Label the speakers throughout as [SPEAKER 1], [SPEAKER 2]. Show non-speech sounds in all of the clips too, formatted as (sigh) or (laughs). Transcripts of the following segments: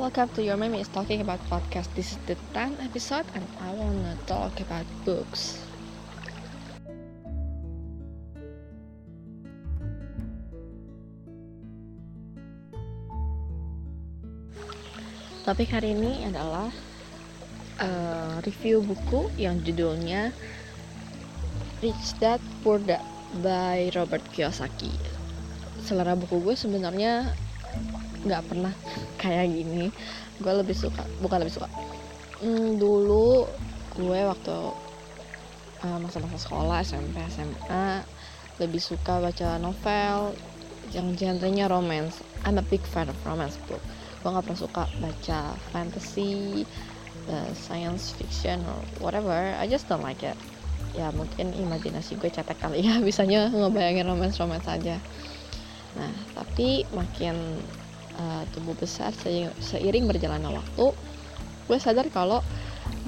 [SPEAKER 1] welcome to Your Mom is Talking About Podcast. This is the 10th episode and I wanna talk about books. Topik hari ini adalah uh, review buku yang judulnya Rich Dad Poor Dad by Robert Kiyosaki. Selera buku gue sebenarnya nggak pernah kayak gini. Gue lebih suka, bukan lebih suka. Hmm, dulu gue waktu uh, masa-masa sekolah SMP SMA lebih suka baca novel yang genrenya romance. I'm a big fan of romance book. Gue nggak pernah suka baca fantasy, uh, science fiction or whatever. I just don't like it ya mungkin imajinasi gue cetek kali ya (laughs) bisanya ngebayangin romance romance aja nah tapi makin uh, tumbuh besar seiring berjalannya waktu gue sadar kalau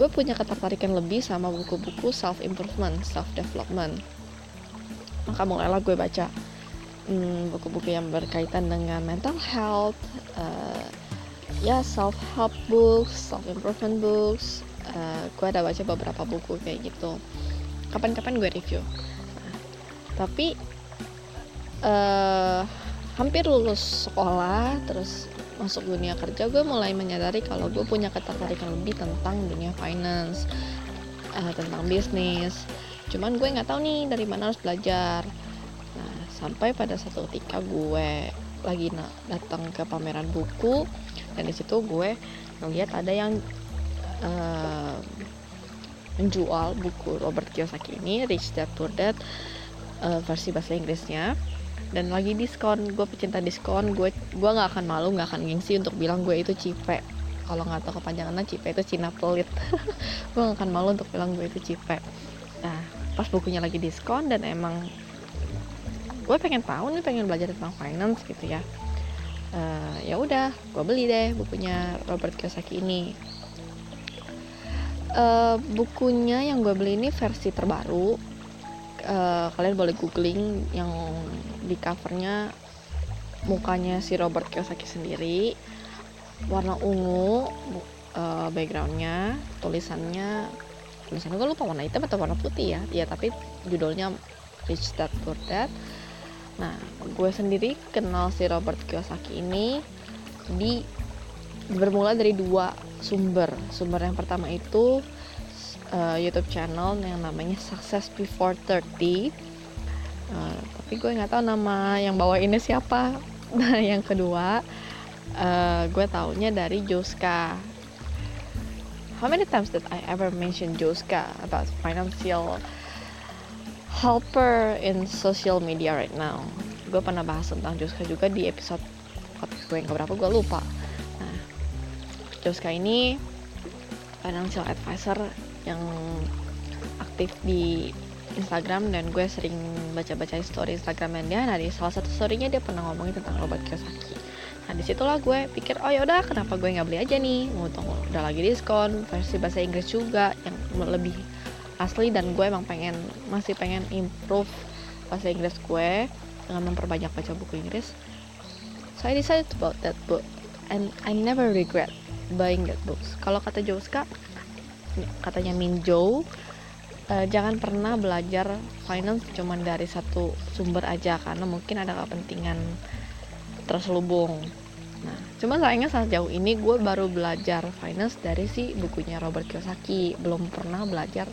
[SPEAKER 1] gue punya ketertarikan lebih sama buku-buku self improvement self development maka mulailah gue baca hmm, buku-buku hmm, yang berkaitan dengan mental health uh, ya self help books self improvement books. Uh, gue ada baca beberapa buku kayak gitu. Kapan-kapan gue review. Nah, tapi uh, hampir lulus sekolah terus masuk dunia kerja gue mulai menyadari kalau gue punya ketertarikan lebih tentang dunia finance uh, tentang bisnis. Cuman gue nggak tahu nih dari mana harus belajar. Nah sampai pada satu ketika gue lagi datang ke pameran buku dan di situ gue ngeliat ada yang uh, menjual buku Robert Kiyosaki ini Rich Dad Poor Dad uh, versi bahasa Inggrisnya dan lagi diskon gue pecinta diskon gue gue nggak akan malu nggak akan gengsi untuk bilang gue itu cipe. Kalau nggak tahu kepanjangannya cipe itu Cina pelit. (laughs) Gue nggak akan malu untuk bilang gue itu cipe. Nah pas bukunya lagi diskon dan emang gue pengen tahu nih pengen belajar tentang finance gitu ya. Uh, ya udah gue beli deh bukunya Robert Kiyosaki ini. Uh, bukunya yang gue beli ini versi terbaru uh, kalian boleh googling yang di covernya mukanya si Robert Kiyosaki sendiri warna ungu uh, backgroundnya tulisannya tulisannya gue lupa warna hitam atau warna putih ya. Ya tapi judulnya Rich Dad Poor Dad. Nah gue sendiri kenal si Robert Kiyosaki ini di bermula dari dua sumber. Sumber yang pertama itu uh, YouTube channel yang namanya Success Before 30 uh, eh, tapi gue nggak tahu nama yang bawa ini siapa. (laughs) Nah yang kedua uh, gue taunya dari Joska. How many times did I ever mention Joska about financial helper in social media right now? Gue pernah bahas tentang Joska juga di episode podcast gue yang keberapa gue lupa. Joska ini financial advisor yang aktif di Instagram dan gue sering baca-baca story Instagram dia. Nah di salah satu storynya dia pernah ngomongin tentang Robert Kiyosaki. Nah di situlah gue pikir oh yaudah kenapa gue nggak beli aja nih? Tunggu udah lagi diskon versi bahasa Inggris juga yang lebih asli dan gue emang pengen masih pengen improve bahasa Inggris gue dengan memperbanyak baca buku Inggris. So I decided about that book and I never regret buying that books kalau kata Joska katanya Minjo uh, jangan pernah belajar finance cuma dari satu sumber aja karena mungkin ada kepentingan terselubung. Nah cuma sayangnya saat jauh ini gue baru belajar finance dari si bukunya Robert Kiyosaki. Belum pernah belajar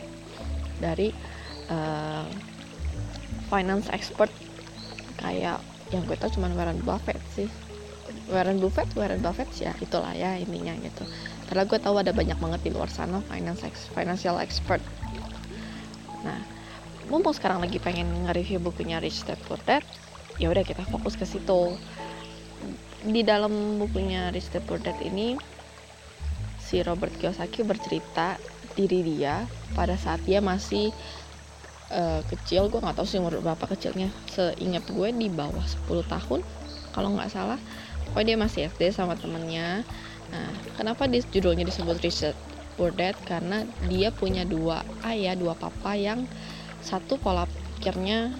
[SPEAKER 1] dari uh, finance expert kayak yang gue tau cuma Warren Buffett sih Warren Buffett Warren Buffett ya itulah ya intinya gitu. Karena gue tahu ada banyak banget di luar sana finance financial expert. Nah mumpung sekarang lagi pengen nge-review bukunya Rich Dad Poor Dad. Ya udah kita fokus ke situ. Di dalam bukunya Rich Dad Poor Dad ini si Robert Kiyosaki bercerita diri dia pada saat dia masih uh, kecil. Gue nggak tahu sih umur berapa kecilnya. Seingat gue di bawah 10 tahun kalau nggak salah pokoknya dia masih SD sama temennya. Nah kenapa di, judulnya disebut Richard Dad karena dia punya dua ayah dua papa yang satu pola pikirnya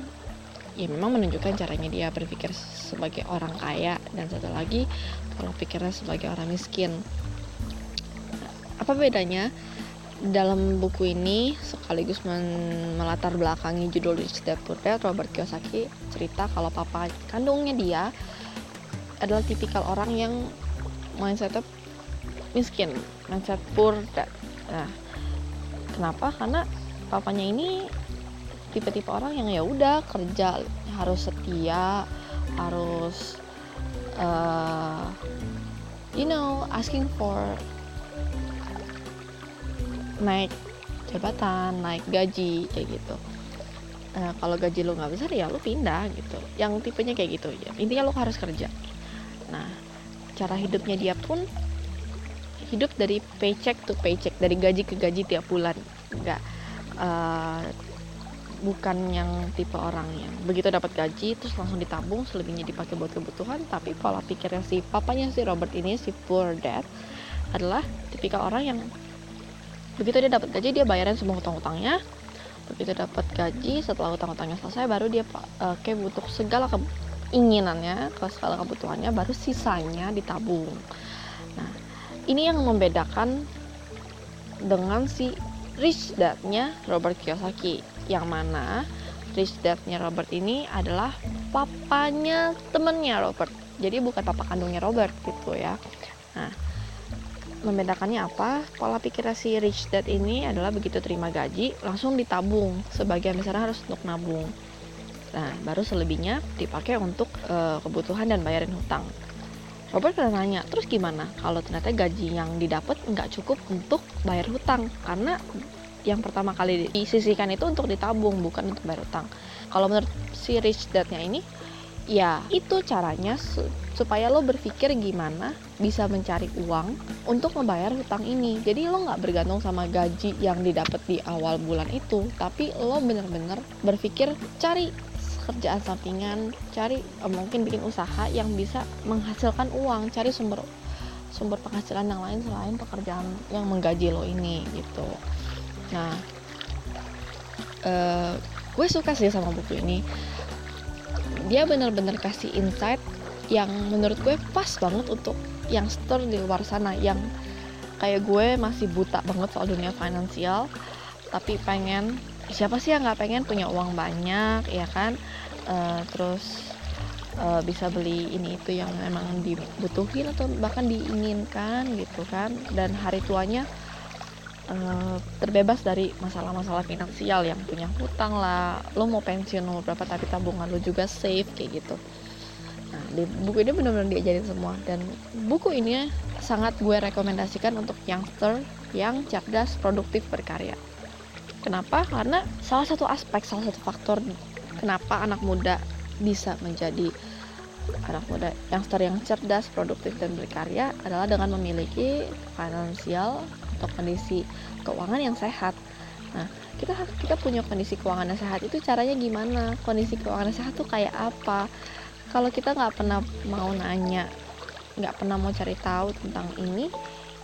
[SPEAKER 1] ya memang menunjukkan caranya dia berpikir sebagai orang kaya dan satu lagi kalau pikirnya sebagai orang miskin. Apa bedanya? Dalam buku ini sekaligus melatar belakangi judul Rich Dad Poor Dad Robert Kiyosaki cerita kalau papa kandungnya dia adalah tipikal orang yang mindsetnya miskin mindset poor dad nah kenapa? Karena papanya ini tipe-tipe orang yang ya udah kerja harus setia harus uh, you know asking for naik jabatan naik gaji kayak gitu. Uh, kalau gaji lo nggak besar ya lo pindah gitu. Yang tipenya kayak gitu ya intinya lo harus kerja nah cara hidupnya dia pun hidup dari paycheck to paycheck dari gaji ke gaji tiap bulan. Nggak uh, bukan yang tipe orang yang begitu dapat gaji terus langsung ditabung selebihnya dipakai buat kebutuhan tapi pola pikirnya si papanya si Robert ini si poor dad adalah tipikal orang yang begitu dia dapat gaji dia bayarin semua hutang-hutangnya. Begitu dapat gaji setelah hutang-hutangnya selesai baru dia uh, kayak segala keinginannya ke segala kebutuhannya baru sisanya ditabung. Nah ini yang membedakan dengan si rich dadnya Robert Kiyosaki yang mana rich dadnya Robert ini adalah papanya temennya Robert. Jadi bukan papa kandungnya Robert gitu ya. Nah membedakannya apa? Pola pikir si rich dad ini adalah begitu terima gaji langsung ditabung. Sebagian besar harus untuk nabung nah baru selebihnya dipakai untuk uh, kebutuhan dan bayarin hutang. Robert pernah nanya terus gimana kalau ternyata gaji yang didapat nggak cukup untuk bayar hutang? Karena yang pertama kali disisihkan itu untuk ditabung bukan untuk bayar hutang. Kalau menurut si rich dadnya ini ya itu caranya supaya lo berpikir gimana bisa mencari uang untuk membayar hutang ini. Jadi lo nggak bergantung sama gaji yang didapat di awal bulan itu tapi lo bener-bener berpikir cari kerjaan sampingan cari eh, mungkin bikin usaha yang bisa menghasilkan uang cari sumber sumber penghasilan yang lain selain pekerjaan yang menggaji lo ini gitu. Nah uh, gue suka sih sama buku ini. Dia bener-bener kasih insight yang menurut gue pas banget untuk youngster di luar sana yang kayak gue masih buta banget soal dunia finansial tapi pengen siapa sih yang nggak pengen punya uang banyak ya kan? Uh, terus uh, bisa beli ini itu yang emang dibutuhin atau bahkan diinginkan gitu kan. Dan hari tuanya uh, terbebas dari masalah-masalah finansial yang punya hutang lah. Lo mau pensiun nomor berapa tapi tabungan lo juga safe kayak gitu. Nah, di buku ini benar-benar diajarin semua. Dan buku ini sangat gue rekomendasikan untuk youngster yang cerdas, produktif, berkarya. Kenapa? Karena salah satu aspek, salah satu faktor kenapa anak muda bisa menjadi anak muda youngster yang cerdas, produktif dan berkarya adalah dengan memiliki finansial atau kondisi keuangan yang sehat. Nah, kita kita punya kondisi keuangan yang sehat itu caranya gimana? Kondisi keuangan yang sehat tuh kayak apa? kalau kita nggak pernah mau nanya nggak pernah mau cari tahu tentang ini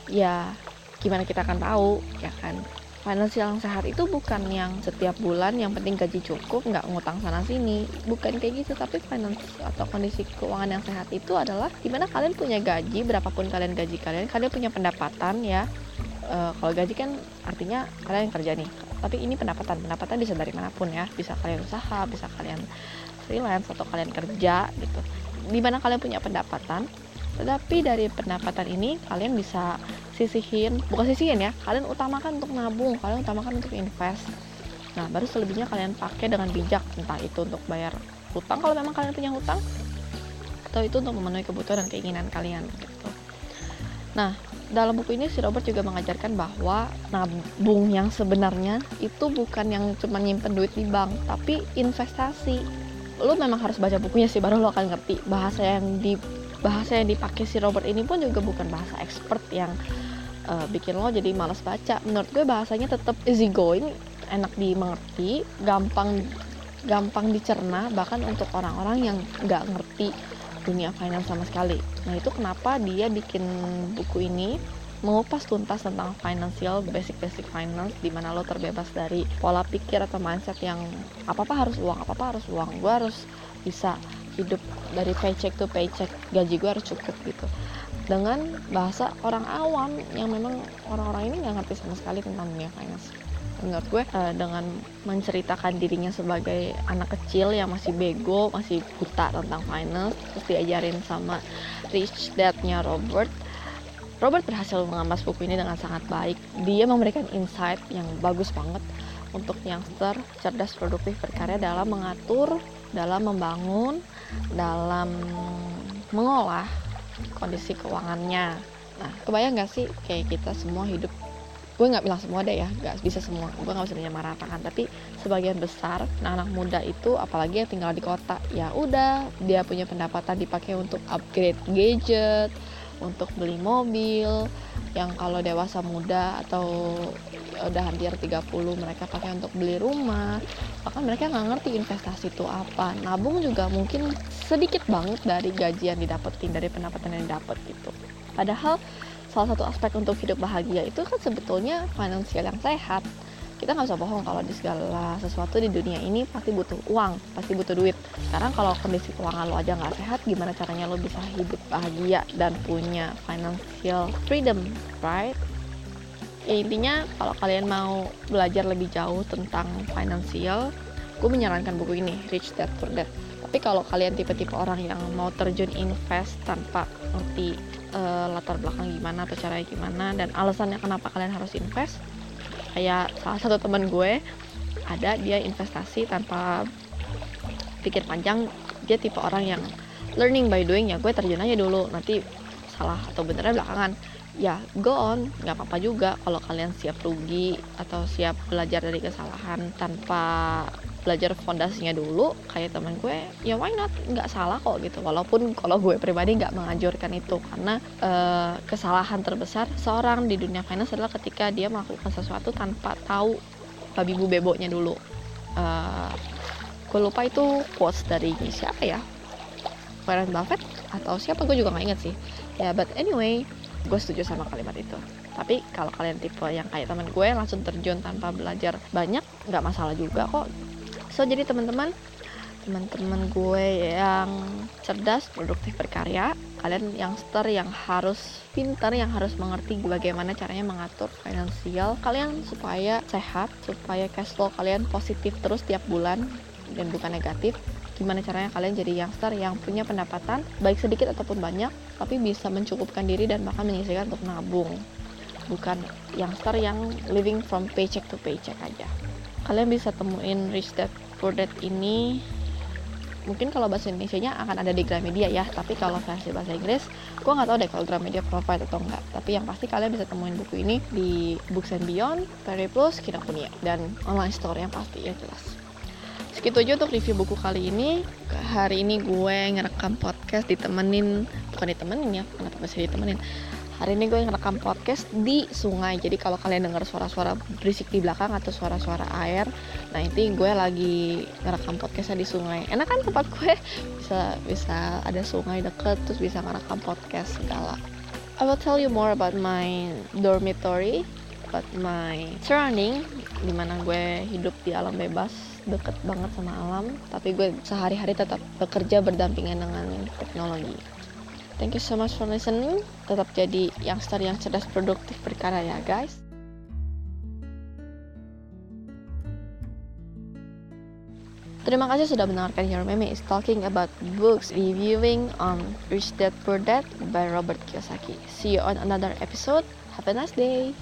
[SPEAKER 1] ya gimana kita akan tahu ya kan finansial yang sehat itu bukan yang setiap bulan yang penting gaji cukup nggak ngutang sana sini. Bukan kayak gitu tapi finance atau kondisi keuangan yang sehat itu adalah di mana kalian punya gaji berapapun kalian gaji kalian kalian punya pendapatan ya. E, kalau gaji kan artinya kalian kerja nih. Tapi ini pendapatan pendapatan bisa dari mana pun ya. Bisa kalian usaha bisa kalian freelance atau kalian kerja gitu. Di mana kalian punya pendapatan tetapi dari pendapatan ini kalian bisa sisihin bukan sisihin ya kalian utamakan untuk nabung kalian utamakan untuk invest. Nah baru selebihnya kalian pakai dengan bijak entah itu untuk bayar hutang kalau memang kalian punya hutang atau itu untuk memenuhi kebutuhan dan keinginan kalian gitu. Nah dalam buku ini si Robert juga mengajarkan bahwa nabung yang sebenarnya itu bukan yang cuma nyimpen duit di bank tapi investasi. Lo memang harus baca bukunya sih baru lo akan ngerti bahasa yang di bahasa yang dipakai si Robert ini pun juga bukan bahasa expert yang uh, bikin lo jadi malas baca menurut gue bahasanya tetap easy going enak dimengerti gampang gampang dicerna bahkan untuk orang-orang yang nggak ngerti dunia finance sama sekali nah itu kenapa dia bikin buku ini mengupas tuntas tentang financial basic-basic finance di mana lo terbebas dari pola pikir atau mindset yang apa-apa harus uang, apa-apa harus uang. Gue harus bisa hidup dari paycheck to paycheck, gaji gue harus cukup gitu. Dengan bahasa orang awam yang memang orang-orang ini nggak ngerti sama sekali tentang dunia finance menurut gue uh, dengan menceritakan dirinya sebagai anak kecil yang masih bego masih buta tentang finance terus diajarin sama rich dadnya Robert Robert berhasil mengemas buku ini dengan sangat baik dia memberikan insight yang bagus banget untuk youngster cerdas produktif berkarya dalam mengatur dalam membangun dalam mengolah kondisi keuangannya. Nah kebayang gak sih kayak kita semua hidup? Gue nggak bilang semua deh ya nggak bisa semua. Gue nggak bisa menyamaratakan tapi sebagian besar anak-anak muda itu apalagi yang tinggal di kota ya udah dia punya pendapatan dipakai untuk upgrade gadget untuk beli mobil. Yang kalau dewasa muda atau udah hampir 30 mereka pakai untuk beli rumah. Bahkan mereka nggak ngerti investasi itu apa. Nabung juga mungkin sedikit banget dari gaji yang didapetin dari pendapatan yang didapat gitu. Padahal salah satu aspek untuk hidup bahagia itu kan sebetulnya finansial yang sehat. Kita nggak usah bohong kalau di segala sesuatu di dunia ini pasti butuh uang pasti butuh duit. Sekarang kalau kondisi keuangan lo aja nggak sehat gimana caranya lo bisa hidup bahagia dan punya financial freedom right ya intinya kalau kalian mau belajar lebih jauh tentang financial gue menyarankan buku ini Rich Dad Poor Dad. Tapi kalau kalian tipe-tipe orang yang mau terjun invest tanpa ngerti uh, latar belakang gimana atau caranya gimana dan alasannya kenapa kalian harus invest kayak salah satu teman gue ada dia investasi tanpa pikir panjang dia tipe orang yang learning by doing ya gue terjun aja dulu nanti salah atau benernya belakangan ya go on. Nggak apa-apa juga kalau kalian siap rugi atau siap belajar dari kesalahan tanpa belajar fondasinya dulu. Kayak teman gue ya why not? Nggak salah kok gitu. Walaupun kalau gue pribadi nggak menganjurkan itu. Karena uh, kesalahan terbesar seorang di dunia finance adalah ketika dia melakukan sesuatu tanpa tahu babi bu bebonya dulu. Uh, gue lupa itu quotes dari siapa ya? Warren Buffett atau siapa? Gue juga nggak inget sih. Ya but anyway gue setuju sama kalimat itu. Tapi kalau kalian tipe yang kayak teman gue langsung terjun tanpa belajar banyak nggak masalah juga kok. So jadi teman-teman teman-teman gue yang cerdas produktif berkarya kalian youngster yang harus pintar yang harus mengerti bagaimana caranya mengatur finansial kalian supaya sehat supaya cash flow kalian positif terus tiap bulan dan bukan negatif gimana caranya kalian jadi youngster yang punya pendapatan baik sedikit ataupun banyak tapi bisa mencukupkan diri dan bahkan menyisihkan untuk nabung. Bukan youngster yang living from paycheck to paycheck aja. Kalian bisa temuin rich dad Product ini. Mungkin kalau bahasa Indonesia nya akan ada di Gramedia ya tapi kalau versi bahasa Inggris gue nggak tahu deh kalau Gramedia provide atau enggak tapi yang pasti kalian bisa temuin buku ini di Books and Beyond, Perry Plus, Kinokuniya dan online store yang pasti ya jelas segitu aja untuk review buku kali ini hari ini gue ngerekam podcast ditemenin bukan ditemenin ya kenapa bisa ditemenin Hari ini gue ngerekam podcast di sungai. Jadi kalau kalian dengar suara-suara berisik di belakang atau suara-suara air, nah ini gue lagi ngerekam podcastnya di sungai. Enak kan tempat gue bisa bisa ada sungai deket terus bisa ngerekam podcast segala. I will tell you more about my dormitory, about my surrounding, di mana gue hidup di alam bebas deket banget sama alam tapi gue sehari-hari tetap bekerja berdampingan dengan teknologi Thank you so much for listening. Tetap jadi youngster yang cerdas produktif berkarya ya guys. Terima kasih sudah mendengarkan Your Meme is talking about books reviewing on Rich Dad Poor Dad by Robert Kiyosaki. See you on another episode. Have a nice day.